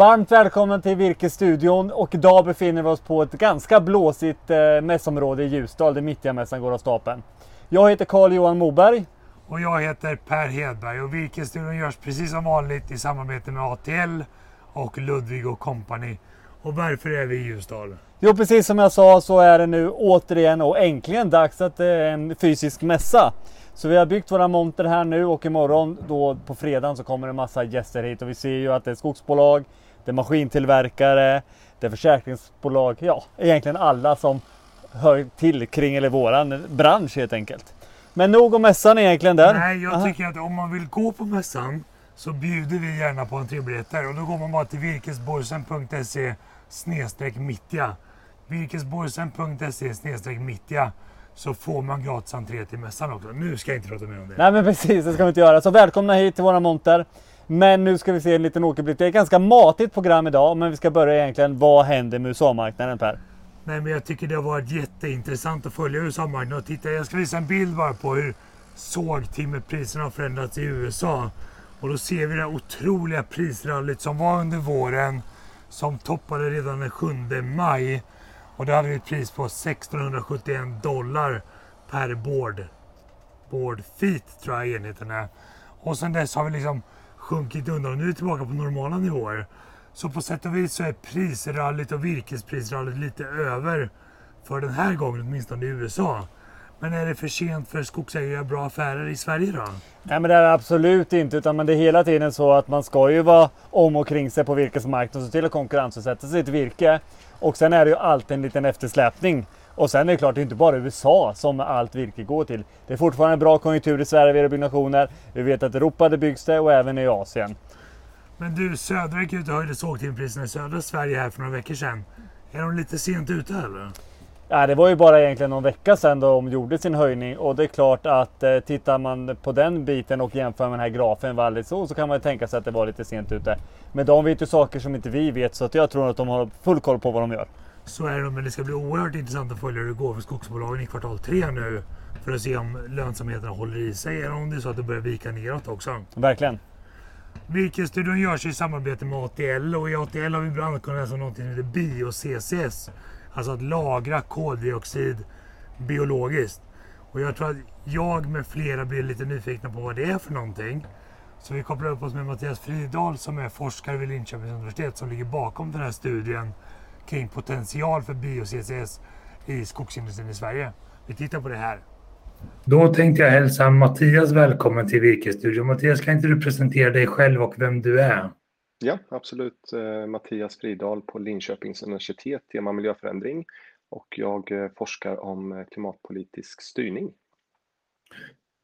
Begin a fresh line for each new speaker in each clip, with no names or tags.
Varmt välkommen till Virkesstudion och idag befinner vi oss på ett ganska blåsigt eh, mässområde i Ljusdal där Mittjamässan går av stapeln. Jag heter Carl-Johan Moberg.
Och jag heter Per Hedberg och Virkesstudion görs precis som vanligt i samarbete med ATL och Ludvig och Company. Och varför är vi i Ljusdal?
Jo, precis som jag sa så är det nu återigen och äntligen dags att det är en fysisk mässa. Så vi har byggt våra monter här nu och imorgon då på fredagen så kommer det massa gäster hit och vi ser ju att det är skogsbolag, det är maskintillverkare, det är försäkringsbolag, ja egentligen alla som hör till kring eller våran bransch helt enkelt. Men nog om mässan egentligen där.
Nej, jag
Aha.
tycker att om man vill gå på mässan så bjuder vi gärna på entrébiljetter och då går man bara till virkesborgsen.se snedstreck mittja. Virkesborgsen.se snedstreck mittja så får man gratis entré till mässan också. Nu ska jag inte prata mer om det.
Nej men precis, det ska vi inte göra. Så välkomna hit till våra monter. Men nu ska vi se en liten åkerblick. Det är ett ganska matigt program idag, men vi ska börja egentligen. Vad händer med USA-marknaden Per?
Nej, men jag tycker det har varit jätteintressant att följa USA-marknaden och titta. Jag ska visa en bild bara på hur sågtimmerpriserna har förändrats i USA. Och då ser vi det otroliga prisrallyt som var under våren som toppade redan den 7 maj. Och då hade vi ett pris på 1671 dollar per board. Board feet tror jag enheten är. Och sen dess har vi liksom sjunkit undan och nu är vi tillbaka på normala nivåer. Så på sätt och vis så är prisrallyt och virkesprisrallyt lite över för den här gången, åtminstone i USA. Men är det för sent för skogsägare att göra bra affärer i Sverige då?
Nej men det är det absolut inte, utan men det är hela tiden så att man ska ju vara om och kring sig på virkesmarknaden, och se till att konkurrensutsätta sitt virke. Och sen är det ju alltid en liten eftersläpning. Och sen är det klart, det är inte bara USA som allt virke går till. Det är fortfarande bra konjunktur i Sverige vid byggnationer. Vi vet att Europa det byggs det och även i Asien.
Men du, Södra gick ut och höjde sågtimmerpriserna i södra Sverige här för några veckor sedan. Är de lite sent ute eller?
Ja, det var ju bara egentligen någon vecka sedan de gjorde sin höjning och det är klart att eh, tittar man på den biten och jämför med den här grafen väldigt så, så kan man ju tänka sig att det var lite sent ute. Men de vet ju saker som inte vi vet så att jag tror att de har full koll på vad de gör.
Så är det, men det ska bli oerhört intressant att följa hur det går för skogsbolagen i kvartal tre nu. För att se om lönsamheten håller i sig eller om det är så att det börjar vika neråt också.
Verkligen.
Virkesstudion görs i samarbete med ATL och i ATL har vi bland annat kunnat läsa något som heter bio-CCS. Alltså att lagra koldioxid biologiskt. Och jag tror att jag med flera blir lite nyfikna på vad det är för någonting. Så vi kopplar upp oss med Mattias Fridahl som är forskare vid Linköpings universitet som ligger bakom den här studien kring potential för bio-CCS i skogsindustrin i Sverige. Vi tittar på det här. Då tänkte jag hälsa Mattias välkommen till Virkesstudion. Mattias, kan inte du presentera dig själv och vem du är?
Ja, absolut. Eh, Mattias Fridahl på Linköpings universitet, tema miljöförändring. Och jag eh, forskar om eh, klimatpolitisk styrning.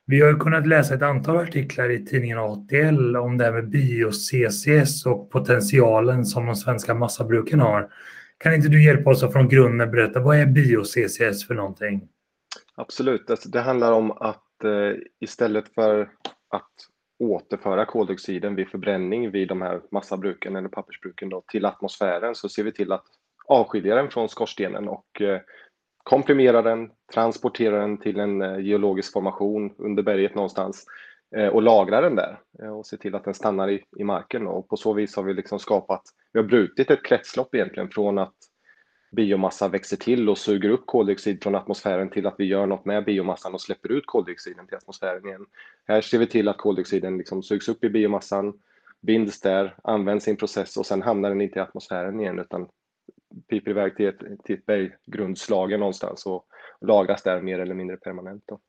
Vi har ju kunnat läsa ett antal artiklar i tidningen ATL om det här med bio-CCS och potentialen som de svenska massabruken har. Kan inte du hjälpa oss att från grunden berätta, vad är bio-CCS för någonting?
Absolut. Alltså, Det handlar om att eh, istället för att återföra koldioxiden vid förbränning vid de här massabruken eller pappersbruken då, till atmosfären så ser vi till att avskilja den från skorstenen och eh, komprimera den, transportera den till en eh, geologisk formation under berget någonstans Eh, och lagra den där eh, och se till att den stannar i, i marken. Och på så vis har vi liksom skapat, vi har brutit ett kretslopp egentligen från att biomassa växer till och suger upp koldioxid från atmosfären till att vi gör något med biomassan och släpper ut koldioxiden till atmosfären igen. Här ser vi till att koldioxiden liksom sugs upp i biomassan, binds där, används i en process och sen hamnar den inte i atmosfären igen utan piper iväg till ett, till ett berggrundslager någonstans och lagras där mer eller mindre permanent. Då.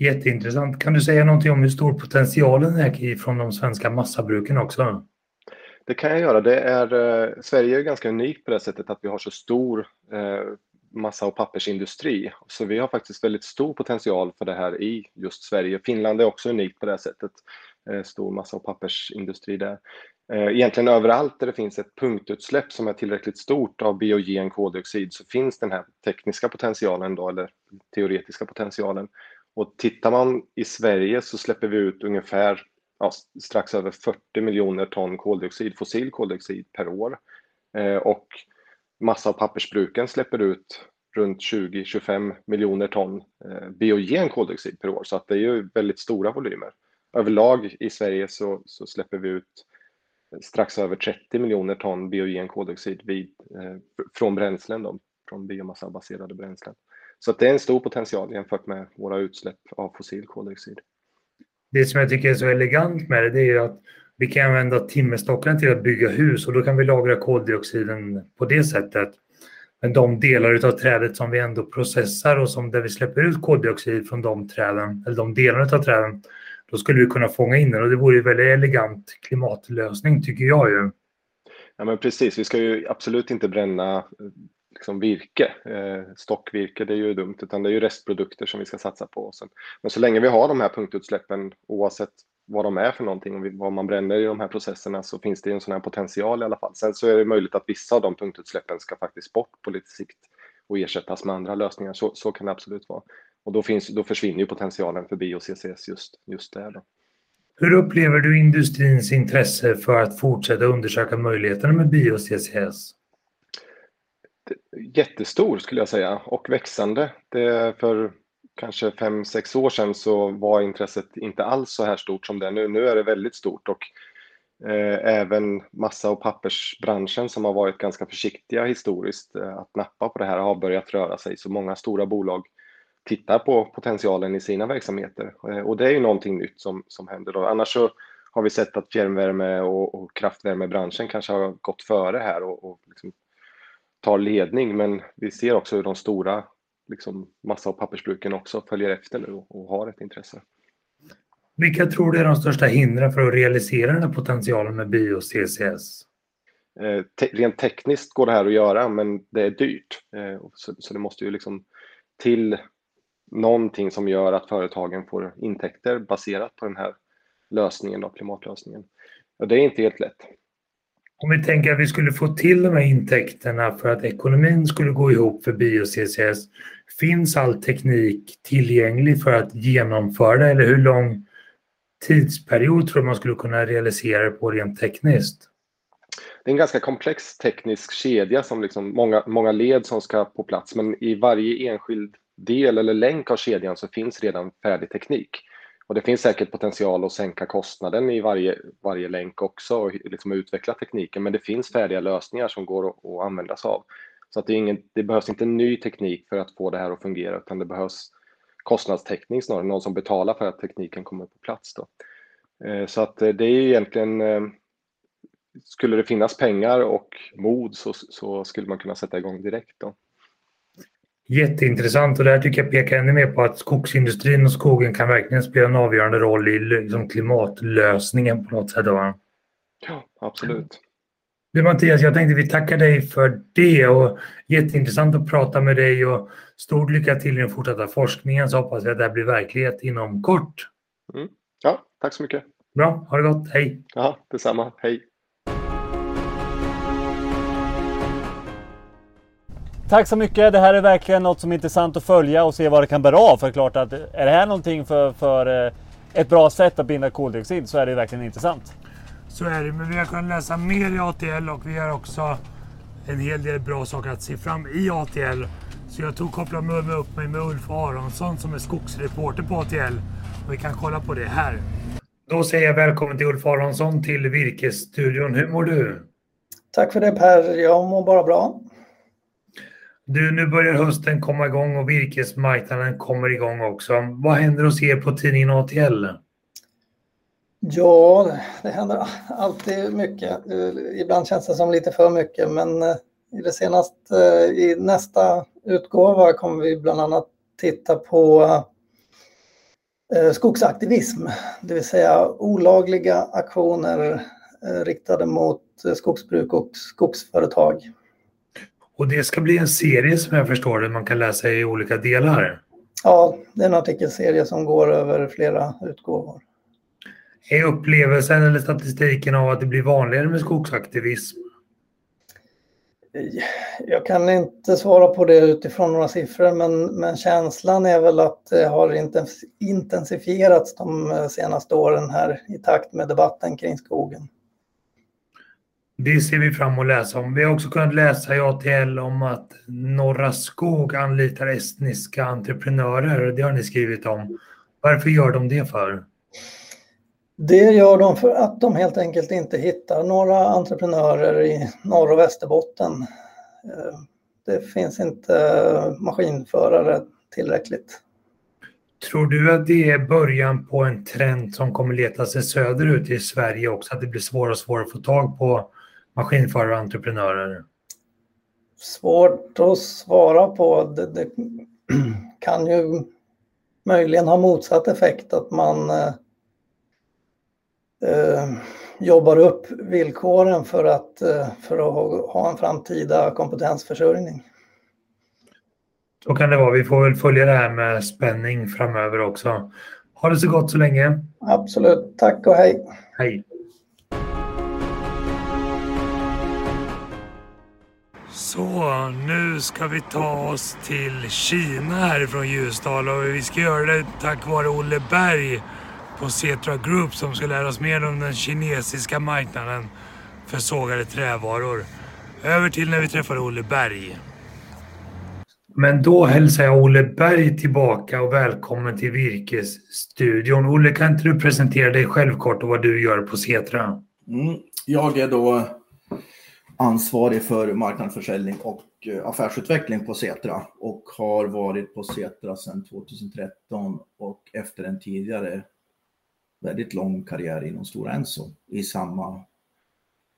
Jätteintressant. Kan du säga någonting om hur stor potentialen är från de svenska massabruken också?
Det kan jag göra. Det är, eh, Sverige är ganska unikt på det sättet att vi har så stor eh, massa och pappersindustri. Så vi har faktiskt väldigt stor potential för det här i just Sverige. Finland är också unikt på det sättet. Eh, stor massa och pappersindustri där. Eh, egentligen överallt där det finns ett punktutsläpp som är tillräckligt stort av biogen koldioxid så finns den här tekniska potentialen då, eller teoretiska potentialen. Och tittar man i Sverige så släpper vi ut ungefär ja, strax över 40 miljoner ton koldioxid, fossil koldioxid per år. Eh, och massa och pappersbruken släpper ut runt 20-25 miljoner ton eh, biogen koldioxid per år. Så att det är ju väldigt stora volymer. Överlag i Sverige så, så släpper vi ut eh, strax över 30 miljoner ton biogen koldioxid vid, eh, från bränslen, då, från biomassabaserade bränslen. Så det är en stor potential jämfört med våra utsläpp av fossil koldioxid.
Det som jag tycker är så elegant med det, det är att vi kan använda timmerstockarna till att bygga hus och då kan vi lagra koldioxiden på det sättet. Men de delar av trädet som vi ändå processar och som där vi släpper ut koldioxid från de träden, eller de delarna av träden, då skulle vi kunna fånga in den och det vore en väldigt elegant klimatlösning tycker jag ju.
Ja men precis, vi ska ju absolut inte bränna liksom virke, eh, stockvirke, det är ju dumt, utan det är ju restprodukter som vi ska satsa på. Men så länge vi har de här punktutsläppen, oavsett vad de är för någonting och vad man bränner i de här processerna så finns det en sån här potential i alla fall. Sen så är det möjligt att vissa av de punktutsläppen ska faktiskt bort på lite sikt och ersättas med andra lösningar. Så, så kan det absolut vara. Och då, finns, då försvinner ju potentialen för bio-CCS just, just där. Då.
Hur upplever du industrins intresse för att fortsätta undersöka möjligheterna med bio-CCS?
Jättestor skulle jag säga och växande. Det för kanske fem sex år sedan så var intresset inte alls så här stort som det är nu. Nu är det väldigt stort och eh, även massa och pappersbranschen som har varit ganska försiktiga historiskt eh, att nappa på det här har börjat röra sig. Så många stora bolag tittar på potentialen i sina verksamheter eh, och det är ju någonting nytt som, som händer. Då. Annars så har vi sett att fjärrvärme och, och kraftvärmebranschen kanske har gått före här och, och liksom tar ledning men vi ser också hur de stora liksom massa och pappersbruken också följer efter nu och har ett intresse.
Vilka tror du är de största hindren för att realisera den här potentialen med bio-CCS?
Eh, te rent tekniskt går det här att göra men det är dyrt. Eh, så, så, det måste ju liksom till någonting som gör att företagen får intäkter baserat på den här lösningen, då, klimatlösningen. Och det är inte helt lätt.
Om vi tänker att vi skulle få till de här intäkterna för att ekonomin skulle gå ihop för bio-CCS, finns all teknik tillgänglig för att genomföra det eller hur lång tidsperiod tror du man skulle kunna realisera det på rent tekniskt?
Det är en ganska komplex teknisk kedja som liksom många, många led som ska på plats men i varje enskild del eller länk av kedjan så finns redan färdig teknik. Och det finns säkert potential att sänka kostnaden i varje, varje länk också och liksom utveckla tekniken men det finns färdiga lösningar som går att, att använda sig av. Så att det, ingen, det behövs inte ny teknik för att få det här att fungera utan det behövs kostnadstäckning snarare, någon som betalar för att tekniken kommer på plats. Då. Eh, så att eh, det är egentligen, eh, skulle det finnas pengar och mod så, så skulle man kunna sätta igång direkt. Då.
Jätteintressant och det här tycker jag pekar ännu mer på att skogsindustrin och skogen kan verkligen spela en avgörande roll i liksom, klimatlösningen på något sätt. Va?
Ja, absolut.
Du Mattias, jag tänkte vi tackar dig för det och jätteintressant att prata med dig och stort lycka till i den fortsatta forskningen så hoppas jag att det här blir verklighet inom kort.
Mm. Ja, tack så mycket.
Bra, ha det gott, hej!
Ja, detsamma, hej!
Tack så mycket. Det här är verkligen något som är intressant att följa och se vad det kan bära av. För klart att är det här någonting för, för eh, ett bra sätt att binda koldioxid så är det verkligen intressant.
Så är det, men vi har kunnat läsa mer i ATL och vi har också en hel del bra saker att se fram i ATL. Så jag tog koppla med upp mig med Ulf Aronsson som är skogsreporter på ATL. Och vi kan kolla på det här. Då säger jag välkommen till Ulf Aronsson till Virkesstudion. Hur mår du?
Tack för det Per. Jag mår bara bra.
Du, nu börjar hösten komma igång och virkesmarknaden kommer igång också. Vad händer hos er på tidningen ATL?
Ja, det händer alltid mycket. Ibland känns det som lite för mycket, men eh, i, det senaste, eh, i nästa utgåva kommer vi bland annat titta på eh, skogsaktivism, det vill säga olagliga aktioner riktade mot skogsbruk och skogsföretag.
Och det ska bli en serie som jag förstår det, man kan läsa i olika delar?
Ja, det är en artikelserie som går över flera utgåvor.
Är upplevelsen eller statistiken av att det blir vanligare med skogsaktivism?
Jag kan inte svara på det utifrån några siffror, men, men känslan är väl att det har intensifierats de senaste åren här i takt med debatten kring skogen.
Det ser vi fram emot att läsa om. Vi har också kunnat läsa i ATL om att Norra Skog anlitar estniska entreprenörer. Det har ni skrivit om. Varför gör de det för?
Det gör de för att de helt enkelt inte hittar några entreprenörer i Norr och Västerbotten. Eh, det finns inte maskinförare tillräckligt.
Tror du att det är början på en trend som kommer leta sig söderut i Sverige också? Att det blir svårare och svårare att få tag på maskinförare och entreprenörer?
Svårt att svara på. Det, det kan ju möjligen ha motsatt effekt att man eh, eh, jobbar upp villkoren för att, eh, för att ha en framtida kompetensförsörjning.
Så kan det vara. Vi får väl följa det här med spänning framöver också. Ha det så gott så länge.
Absolut. Tack och hej.
Hej. Så, nu ska vi ta oss till Kina härifrån Ljusdal och vi ska göra det tack vare Olle Berg på Cetra Group som ska lära oss mer om den kinesiska marknaden för sågade trävaror. Över till när vi träffar Olle Berg. Men då hälsar jag Olle Berg tillbaka och välkommen till Virkesstudion. Olle, kan inte du presentera dig själv kort och vad du gör på Setra?
Mm, jag är då ansvarig för marknadsförsäljning och eh, affärsutveckling på Setra och har varit på Setra sedan 2013 och efter en tidigare väldigt lång karriär inom Stora Enso i samma,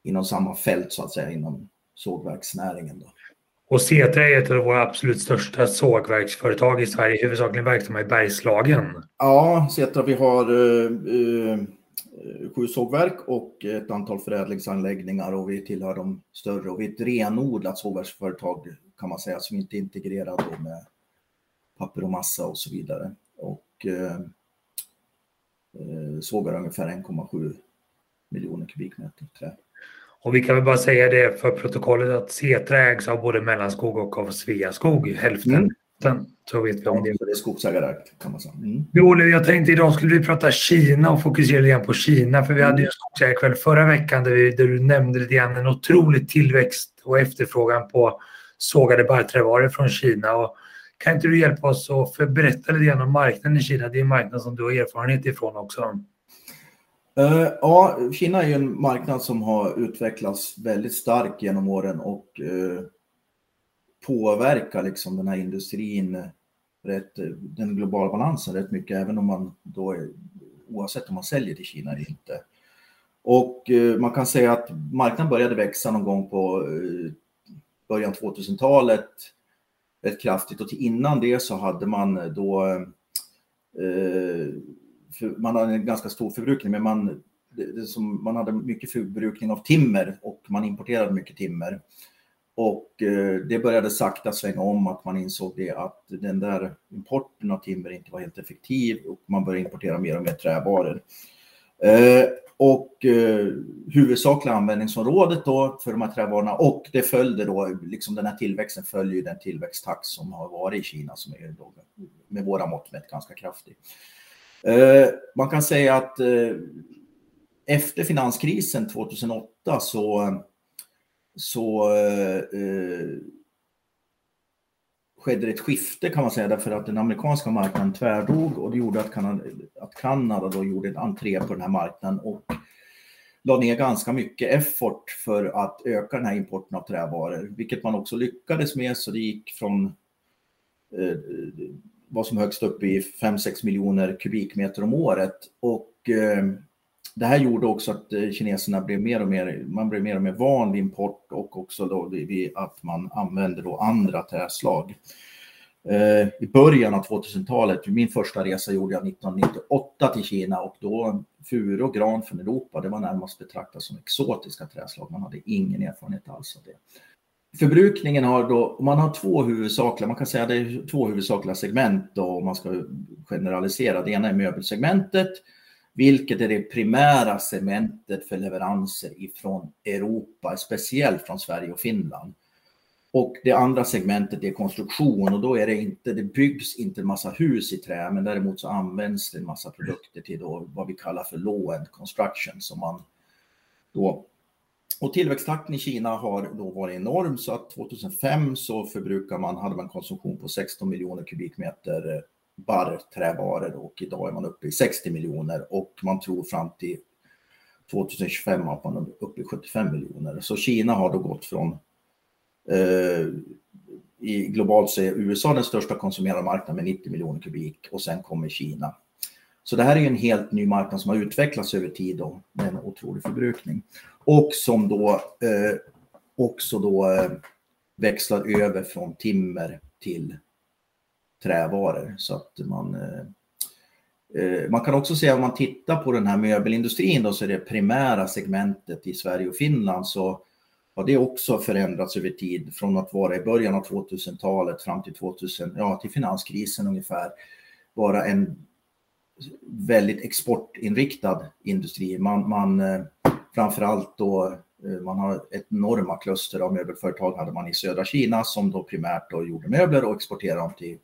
inom samma fält så att säga inom sågverksnäringen. Då.
Och Setra är ett av våra absolut största sågverksföretag i Sverige, huvudsakligen verksamma i Bergslagen.
Ja, Setra vi har uh, uh, sju sågverk och ett antal förädlingsanläggningar och vi tillhör de större och vi är ett renodlat sågverksföretag kan man säga som inte är integrerat med papper och massa och så vidare. Och uh, sågar ungefär 1,7 miljoner kubikmeter trä.
Och vi kan väl bara säga det för protokollet att Setra ägs av både Mellanskog och av Sveaskog, hälften. Mm. Så vet vi om det.
det är skogsägarägt kan man säga. Mm.
Jo, jag tänkte idag skulle vi prata Kina och fokusera lite grann på Kina. För vi hade ju en skogsägarkväll förra veckan där, vi, där du nämnde lite grann en otrolig tillväxt och efterfrågan på sågade barrträvaror från Kina. Och kan inte du hjälpa oss att berätta lite grann om marknaden i Kina? Det är en marknad som du har erfarenhet ifrån också.
Uh, ja, Kina är en marknad som har utvecklats väldigt starkt genom åren och uh, påverkar liksom den här industrin, rätt, den globala balansen rätt mycket, även om man då, är, oavsett om man säljer till Kina eller inte. Och eh, man kan säga att marknaden började växa någon gång på eh, början 2000-talet rätt kraftigt och till innan det så hade man då eh, man hade en ganska stor förbrukning, men man, det, som, man hade mycket förbrukning av timmer och man importerade mycket timmer. Och eh, det började sakta svänga om att man insåg det att den där importen av timmer inte var helt effektiv och man började importera mer och mer trävaror. Eh, och eh, huvudsakliga användningsområdet då för de här trävarorna och det följde då, liksom den här tillväxten följer den tillväxttakt som har varit i Kina som är då, med våra mått mätt ganska kraftig. Eh, man kan säga att eh, efter finanskrisen 2008 så, så eh, eh, skedde det ett skifte kan man säga därför att den amerikanska marknaden tvärdog och det gjorde att Kanada, att Kanada då gjorde en entré på den här marknaden och la ner ganska mycket effort för att öka den här importen av trävaror, vilket man också lyckades med. Så det gick från eh, vad som högst upp i 5-6 miljoner kubikmeter om året. Och eh, det här gjorde också att eh, kineserna blev mer och mer, man blev mer och mer van vid import och också då vid att man använde då andra träslag. Eh, I början av 2000-talet, min första resa gjorde jag 1998 till Kina och då furu och gran från Europa, det var närmast betraktat som exotiska träslag. Man hade ingen erfarenhet alls av det. Förbrukningen har då, man har två huvudsakliga, man kan säga det är två huvudsakliga segment då om man ska generalisera. Det ena är möbelsegmentet, vilket är det primära segmentet för leveranser ifrån Europa, speciellt från Sverige och Finland. Och det andra segmentet är konstruktion och då är det inte, det byggs inte en massa hus i trä, men däremot så används det en massa produkter till då vad vi kallar för low-end construction som man då och tillväxttakten i Kina har då varit enorm så att 2005 så förbrukar man, hade man konsumtion på 16 miljoner kubikmeter barrträvaror och idag är man uppe i 60 miljoner och man tror fram till 2025 att man är uppe i 75 miljoner. Så Kina har då gått från eh, i globalt så är USA den största konsumerade marknaden med 90 miljoner kubik och sen kommer Kina. Så det här är ju en helt ny marknad som har utvecklats över tid då, med en otrolig förbrukning. Och som då eh, också då eh, växlar över från timmer till trävaror. Så att man, eh, eh, man kan också säga om man tittar på den här möbelindustrin då så är det primära segmentet i Sverige och Finland så har det också förändrats över tid från att vara i början av 2000-talet fram till 2000, ja till finanskrisen ungefär, vara en väldigt exportinriktad industri. Man, man eh, framförallt då eh, man har ett enorma kluster av möbelföretag hade man i södra Kina som då primärt då gjorde möbler och exporterade dem till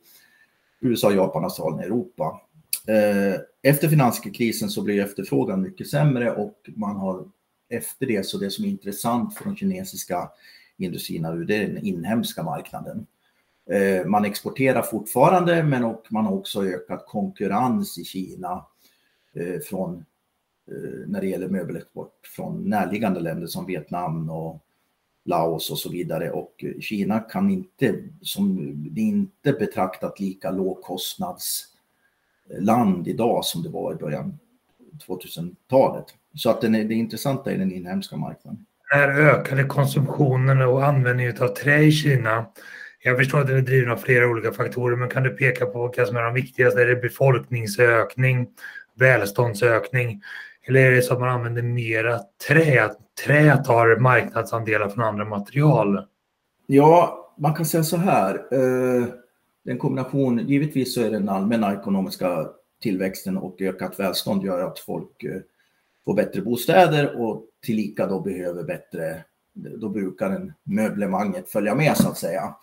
USA, Japan, Australien, Europa. Eh, efter finanskrisen så blev efterfrågan mycket sämre och man har efter det så det som är intressant för de kinesiska industrierna det är den inhemska marknaden. Eh, man exporterar fortfarande men och man har också ökat konkurrens i Kina eh, från när det gäller möbelexport från närliggande länder som Vietnam och Laos och så vidare. Och Kina kan inte, som det inte betraktat lika lågkostnadsland eh, idag som det var i början 2000-talet. Så att den är, det intressanta är den inhemska marknaden.
Den här ökade konsumtionen och användningen av trä i Kina. Jag förstår att den är driven av flera olika faktorer, men kan du peka på vilka som är de viktigaste? Är det befolkningsökning, välståndsökning eller är det så att man använder mera trä? Trä tar marknadsandelar från andra material?
Ja, man kan säga så här. Eh, den en kombination, givetvis så är den allmänna ekonomiska tillväxten och ökat välstånd gör att folk eh, får bättre bostäder och tillika då behöver bättre, då brukar den möblemanget följa med så att säga.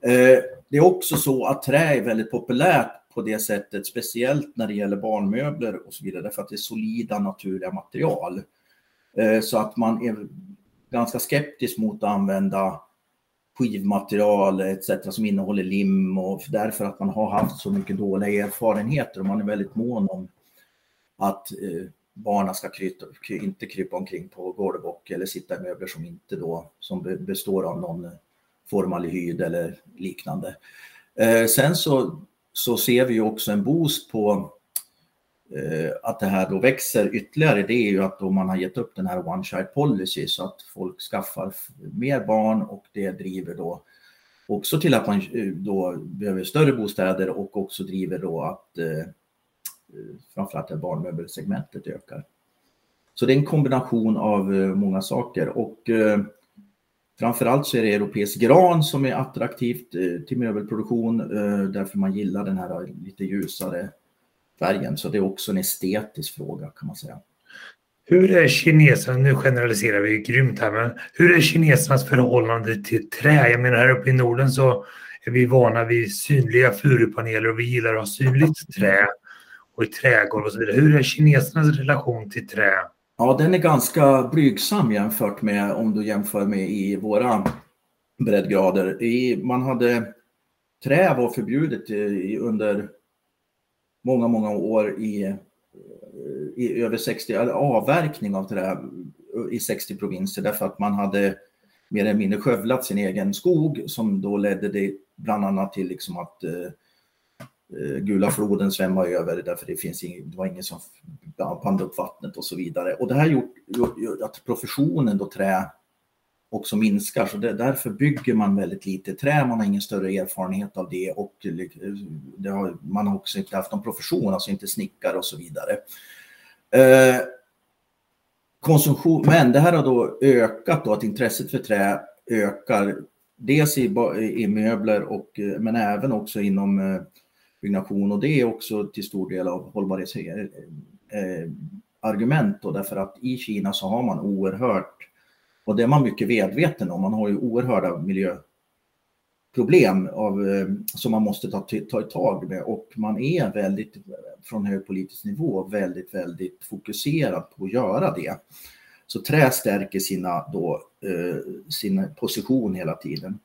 Eh, det är också så att trä är väldigt populärt på det sättet, speciellt när det gäller barnmöbler och så vidare, därför att det är solida naturliga material. Eh, så att man är ganska skeptisk mot att använda skivmaterial etc. som innehåller lim och därför att man har haft så mycket dåliga erfarenheter och man är väldigt mån om att eh, barnen ska kryta, inte krypa omkring på golvbock eller sitta i möbler som inte då som består av någon eh, formaldehyd eller liknande. Sen så så ser vi också en boost på Eh, att det här då växer ytterligare. Det är ju att då man har gett upp den här one child policy så att folk skaffar mer barn och det driver då också till att man eh, då behöver större bostäder och också driver då att eh, eh framförallt barnmöbelsegmentet ökar. Så det är en kombination av många saker och eh, Framförallt så är det europeisk gran som är attraktivt eh, till möbelproduktion eh, därför man gillar den här lite ljusare färgen. Så det är också en estetisk fråga kan man säga.
Hur är kineserna, nu generaliserar vi grymt här, men hur är kinesernas förhållande till trä? Jag menar här uppe i Norden så är vi vana vid synliga furupaneler och vi gillar att ha synligt trä och i trägolv och så vidare. Hur är kinesernas relation till trä?
Ja, den är ganska blygsam jämfört med om du jämför med i våra breddgrader. I, man hade trä var förbjudet i, under många, många år i, eh, i över 60, eller avverkning av trä i 60 provinser därför att man hade mer eller mindre skövlat sin egen skog som då ledde det bland annat till liksom att eh, eh Gula floden svämmar över därför det, finns ing, det var ingen som band upp vattnet och så vidare. Och det här gjort, gjort att professionen då trä också minskar. Så det, därför bygger man väldigt lite trä, man har ingen större erfarenhet av det och det har, man har också inte haft någon profession, alltså inte snickare och så vidare. Eh, konsumtion, men det här har då ökat då, att intresset för trä ökar dels i, i möbler och eh, men även också inom eh, byggnation och det är också till stor del av hållbarhetsargument eh, eh, då, därför att i Kina så har man oerhört, och det är man mycket medveten om, man har ju oerhörda miljöproblem av, eh, som man måste ta, ta tag med och man är väldigt, från hög politisk nivå, väldigt, väldigt fokuserad på att göra det. Så trä stärker sina, då, eh, sin position hela tiden.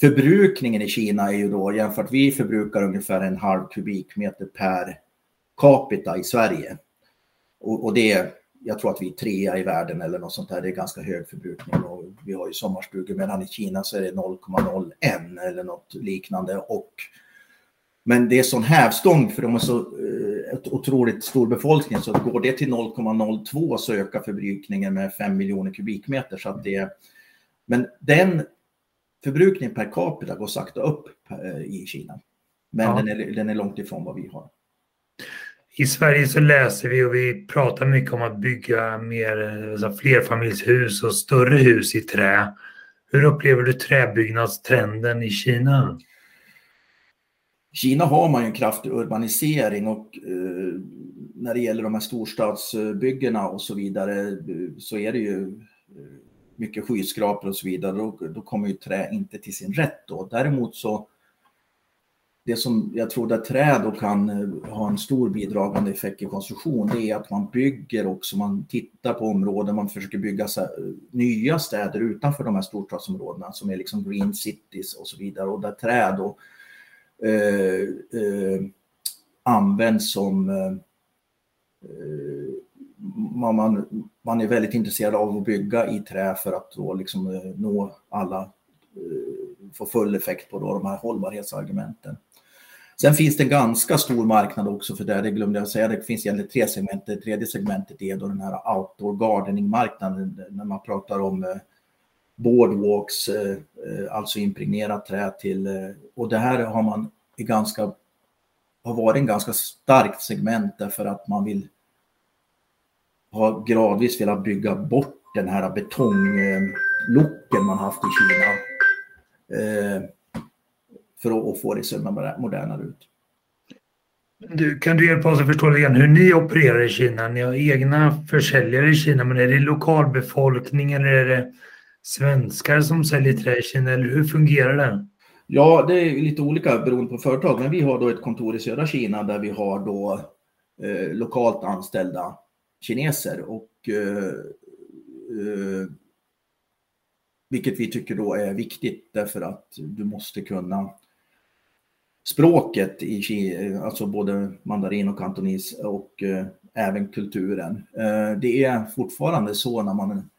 förbrukningen i Kina är ju då jämfört, vi förbrukar ungefär en halv kubikmeter per capita i Sverige. Och, och det jag tror att vi är trea i världen eller något sånt där. Det är ganska hög förbrukning och vi har ju sommarstugor medan i Kina så är det 0,01 eller något liknande. Och, men det är sån hävstång för de är så eh, otroligt stor befolkning så går det till 0,02 så ökar förbrukningen med 5 miljoner kubikmeter. Så att det, men den förbrukningen per capita går sakta upp eh, i Kina. Men ja. den, är, den är långt ifrån vad vi har.
I Sverige så läser vi och vi pratar mycket om att bygga mer alltså flerfamiljshus och större hus i trä. Hur upplever du träbyggnadstrenden i Kina?
I Kina har man ju en kraftig urbanisering och eh, när det gäller de här storstadsbyggena och så vidare eh, så är det ju eh, mycket skyskrapor och så vidare. Då, då kommer ju trä inte till sin rätt då. Däremot så det som jag tror där trä då kan eh, ha en stor bidragande effekt i konstruktion, det är att man bygger också, man tittar på områden, man försöker bygga så här, eh, nya städer utanför de här storstadsområdena som är liksom green cities och så vidare och där trä då eh, eh, används som eh, eh man, man är väldigt intresserad av att bygga i trä för att då liksom nå alla, få full effekt på då de här hållbarhetsargumenten. Sen finns det en ganska stor marknad också för det, det glömde jag säga, det finns egentligen tre segment. Det tredje segmentet är då den här outdoor gardening-marknaden när man pratar om eh, boardwalks, eh, eh, alltså impregnerat trä till, och det här har man i ganska, har varit en ganska starkt segment därför att man vill ha gradvis velat bygga bort den här betonglocken man haft i Kina för att få det se modernare ut.
Du, kan du hjälpa oss att förstå grann hur ni opererar i Kina? Ni har egna försäljare i Kina, men är det lokalbefolkning eller är det svenskar som säljer trä i Kina? Eller hur fungerar det?
Ja, det är lite olika beroende på företag, men vi har då ett kontor i södra Kina där vi har då eh, lokalt anställda kineser och eh, eh, vilket vi tycker då är viktigt därför att du måste kunna språket i Kina, alltså både mandarin och kantonis och eh, även kulturen. Eh, det är fortfarande så när man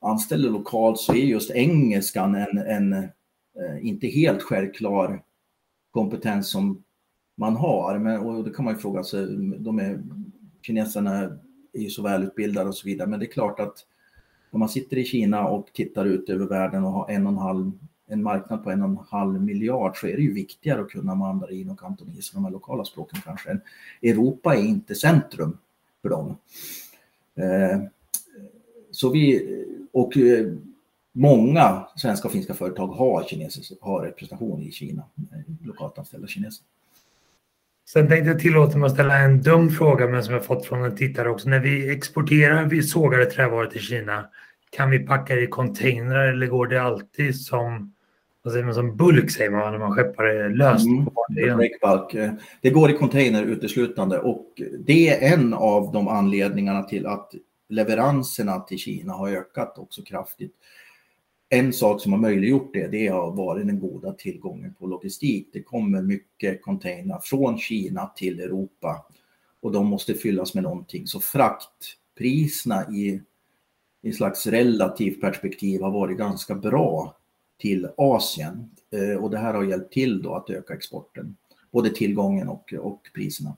anställer lokalt så är just engelskan en, en eh, inte helt självklar kompetens som man har. Men, och det kan man ju fråga sig, de är, kineserna är ju så välutbildade och så vidare, men det är klart att om man sitter i Kina och tittar ut över världen och har en och en halv en marknad på en och en halv miljard så är det ju viktigare att kunna mandarin och kantonis och de här lokala språken kanske. Europa är inte centrum för dem. Eh, så vi, och eh, många svenska och finska företag har, kineser, har representation i Kina, eh, lokalt anställda kineser.
Sen tänkte jag tillåta mig att ställa en dum fråga men som jag fått från en tittare också. När vi exporterar vi sågade trävaror till Kina, kan vi packa det i containrar eller går det alltid som vad säger man, som bulk säger man när man skeppar det löst mm, på
fartygen. Det går i container uteslutande och det är en av de anledningarna till att leveranserna till Kina har ökat också kraftigt. En sak som har möjliggjort det, det har varit den goda tillgången på logistik. Det kommer mycket container från Kina till Europa och de måste fyllas med någonting. Så fraktpriserna i, i slags relativt perspektiv har varit ganska bra till Asien. Eh, och det här har hjälpt till då att öka exporten, både tillgången och, och priserna.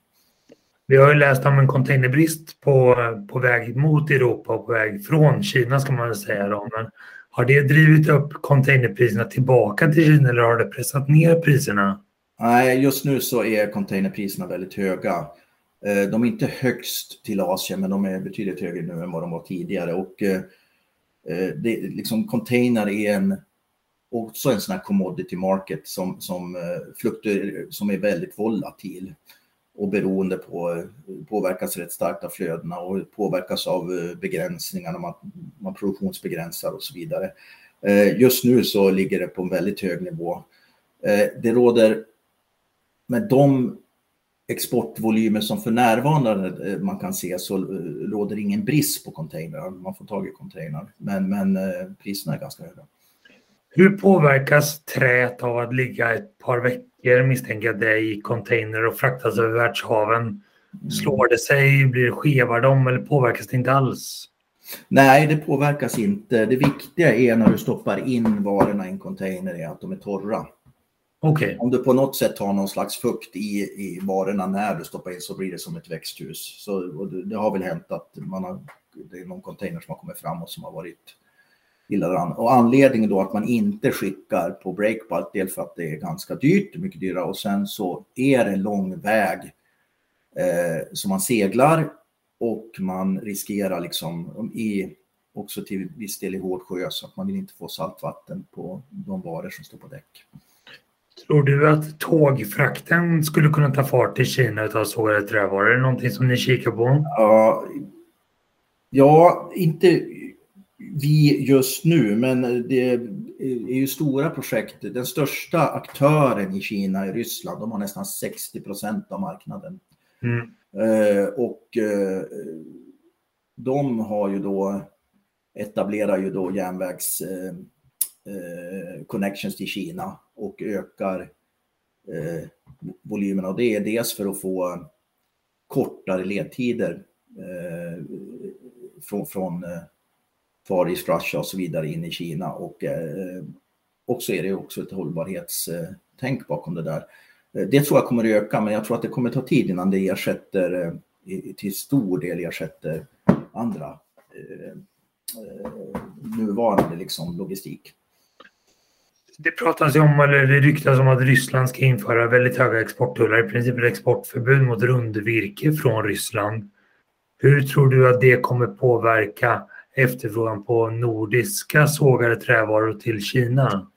Vi har ju läst om en containerbrist på, på väg mot Europa och på väg från Kina ska man väl säga. Då. Men har det drivit upp containerpriserna tillbaka till Kina eller har det pressat ner priserna?
Nej, just nu så är containerpriserna väldigt höga. Eh, de är inte högst till Asien, men de är betydligt högre nu än vad de var tidigare. Och eh, det, liksom container är en också en sån här commodity market som, som, eh, fluktuer, som är väldigt volatil och beroende på, eh, påverkas rätt starkt av flödena och påverkas av begränsningar begränsningarna, man, man produktionsbegränsar och så vidare. Just nu så ligger det på en väldigt hög nivå. Det råder med de exportvolymer som för närvarande man kan se så råder ingen brist på containrar. Man får tag i containrar, men, men priserna är ganska höga.
Hur påverkas träet av att ligga ett par veckor misstänker jag det i container och fraktas över världshaven? Slår det sig? Blir det skevar de eller påverkas det inte alls?
Nej, det påverkas inte. Det viktiga är när du stoppar in varorna i en container är att de är torra.
Okay.
Om du på något sätt har någon slags fukt i, i varorna när du stoppar in så blir det som ett växthus. Så, det, det, har väl hänt att man har, det är någon container som har kommit fram och som har varit illa däran. Och anledningen då att man inte skickar på breakbulk, dels för att det är ganska dyrt, mycket dyrare, och sen så är det en lång väg eh, som man seglar och man riskerar liksom i, också till viss del i hård sjö så att man vill inte få saltvatten på de varor som står på däck.
Tror du att tågfrakten skulle kunna ta fart i Kina av sågade trävaror? Är det någonting som ni kikar på?
Ja, ja, inte vi just nu, men det är ju stora projekt. Den största aktören i Kina är Ryssland. De har nästan 60 procent av marknaden. Mm. Eh, och eh, de har ju då etablerar ju då järnvägs eh, connections till Kina och ökar eh, volymerna. Och det är dels för att få kortare ledtider eh, från, från eh, Far East Russia och så vidare in i Kina. Och eh, och så är det också ett hållbarhetstänk bakom det där. Eh, det tror jag kommer att öka, men jag tror att det kommer att ta tid innan det ersätter, eh, till stor del ersätter andra nuvarande liksom, logistik.
Det pratas ju om, eller det ryktas om att Ryssland ska införa väldigt höga exporttullar, i princip ett exportförbud mot rundvirke från Ryssland. Hur tror du att det kommer påverka efterfrågan på nordiska sågade trävaror till Kina?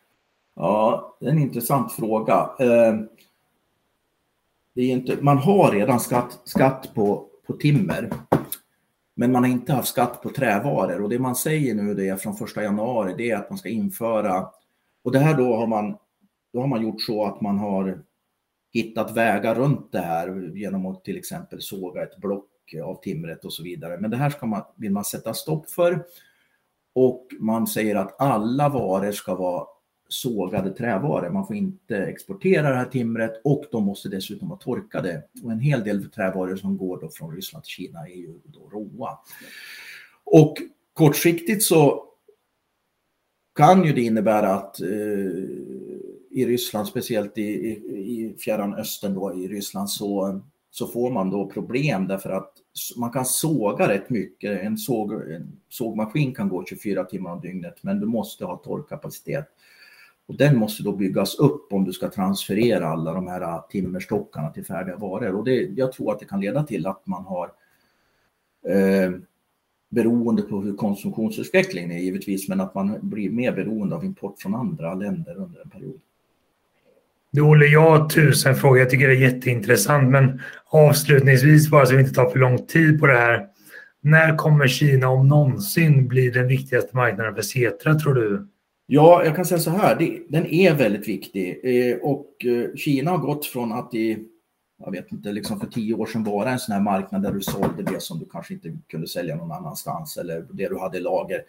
Ja, det är en intressant fråga. Eh, det är inte, man har redan skatt, skatt på, på timmer, men man har inte haft skatt på trävaror. Och det man säger nu det är från 1 januari, det är att man ska införa och det här då har man, då har man gjort så att man har hittat vägar runt det här genom att till exempel såga ett block av timret och så vidare. Men det här ska man, vill man sätta stopp för. Och man säger att alla varor ska vara sågade trävaror. Man får inte exportera det här timret och de måste dessutom vara torkade. Och en hel del trävaror som går då från Ryssland till Kina är ju då råa. Och kortsiktigt så kan ju det innebära att eh, i Ryssland, speciellt i, i, i fjärran östern då i Ryssland, så, så får man då problem därför att man kan såga rätt mycket. En, såg, en sågmaskin kan gå 24 timmar om dygnet, men du måste ha torkkapacitet. Och den måste då byggas upp om du ska transferera alla de här äh, timmerstockarna till färdiga varor. Och det, jag tror att det kan leda till att man har eh, beroende på hur konsumtionsutvecklingen är givetvis, men att man blir mer beroende av import från andra länder under en period.
Du Olle, jag har tusen frågor. Jag tycker det är jätteintressant, men avslutningsvis, bara så vi inte tar för lång tid på det här. När kommer Kina om någonsin bli den viktigaste marknaden för Cetra, tror du?
Ja, jag kan säga så här, det, den är väldigt viktig eh, och eh, Kina har gått från att i jag vet inte, liksom för tio år sedan vara en sån här marknad där du sålde det som du kanske inte kunde sälja någon annanstans eller det du hade i lager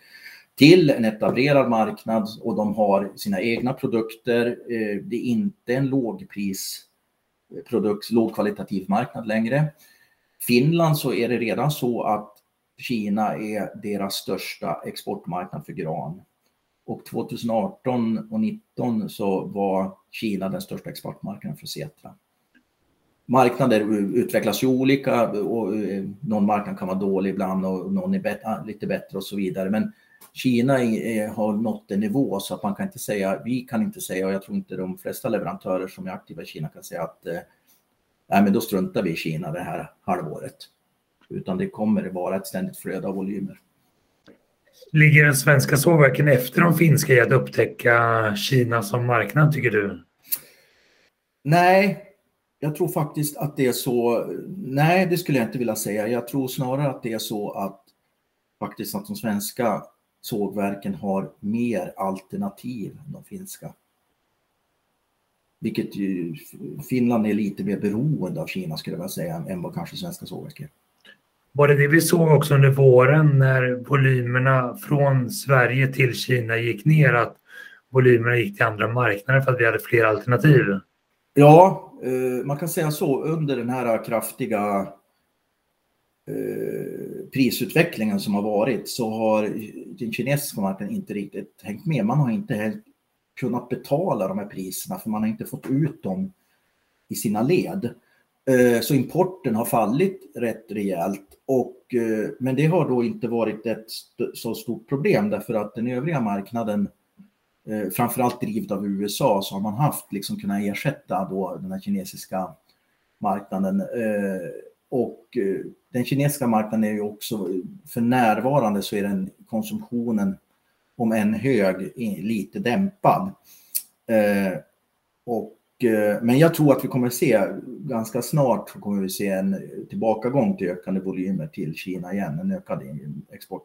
till en etablerad marknad och de har sina egna produkter. Eh, det är inte en lågprisprodukt, lågkvalitativ marknad längre. Finland så är det redan så att Kina är deras största exportmarknad för gran. Och 2018 och 2019 så var Kina den största exportmarknaden för Setra marknader utvecklas ju olika och eh, någon marknad kan vara dålig ibland och någon är bet ah, lite bättre och så vidare. Men Kina är, har nått en nivå så att man kan inte säga, vi kan inte säga och jag tror inte de flesta leverantörer som är aktiva i Kina kan säga att eh, nej men då struntar vi i Kina det här halvåret. Utan det kommer att vara ett ständigt flöde av volymer.
Ligger den svenska sågverken efter de finska i att upptäcka Kina som marknad tycker du?
Nej, jag tror faktiskt att det är så. Nej, det skulle jag inte vilja säga. Jag tror snarare att det är så att faktiskt att de svenska sågverken har mer alternativ än de finska. Vilket ju, Finland är lite mer beroende av Kina skulle jag vilja säga än vad kanske svenska sågverk är.
Var det det vi såg också under våren när volymerna från Sverige till Kina gick ner? Att volymerna gick till andra marknader för att vi hade fler alternativ.
Ja, eh, man kan säga så. Under den här kraftiga eh, prisutvecklingen som har varit så har den kinesiska marknaden inte riktigt hängt med. Man har inte kunnat betala de här priserna för man har inte fått ut dem i sina led. Eh, så importen har fallit rätt rejält. Och, men det har då inte varit ett så stort problem därför att den övriga marknaden eh, framförallt drivet av USA så har man haft liksom kunnat ersätta då den här kinesiska marknaden. Eh, och eh, den kinesiska marknaden är ju också, för närvarande så är den konsumtionen, om än hög, lite dämpad. Eh, och, eh, men jag tror att vi kommer att se, ganska snart kommer vi se en tillbakagång till ökande volymer till Kina igen, en ökad export.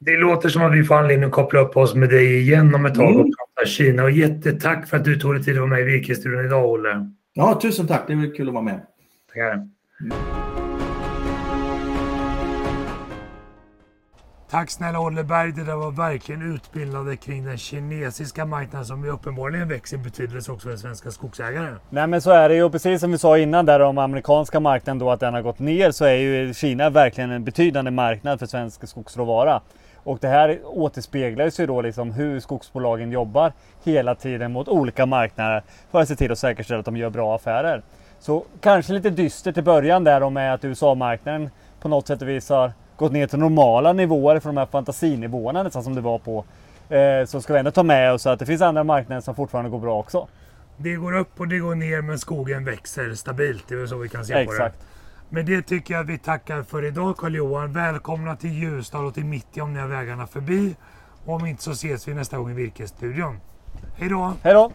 Det låter som att vi får anledning att koppla upp oss med dig igen om ett tag och mm. prata Kina. Och jättetack för att du tog dig tid att vara med i Virkesstudion idag, Olle.
Ja, tusen tack. Det var kul att vara med.
Tackar. Mm. Tack snälla Olle Berg. Det där var verkligen utbildande kring den kinesiska marknaden som ju uppenbarligen växer i betydelse också för svenska skogsägare.
Nej men så är det ju. Precis som vi sa innan där om amerikanska marknaden då att den har gått ner så är ju Kina verkligen en betydande marknad för svensk skogsråvara. Och det här återspeglar sig då liksom hur skogsbolagen jobbar hela tiden mot olika marknader för att se till att säkerställa att de gör bra affärer. Så kanske lite dystert i början där med att USA-marknaden på något sätt och vis har gått ner till normala nivåer från de här fantasinivåerna nästan som det var på. Eh, så ska vi ändå ta med oss att det finns andra marknader som fortfarande går bra också.
Det går upp och det går ner men skogen växer stabilt. Det är så vi kan se Exakt. på det. Men det tycker jag vi tackar för idag Karl-Johan. Välkomna till Ljusdal och till Mitti om ni har vägarna förbi. Och om inte så ses vi nästa gång i Virkesstudion. Hej då!
Hej då!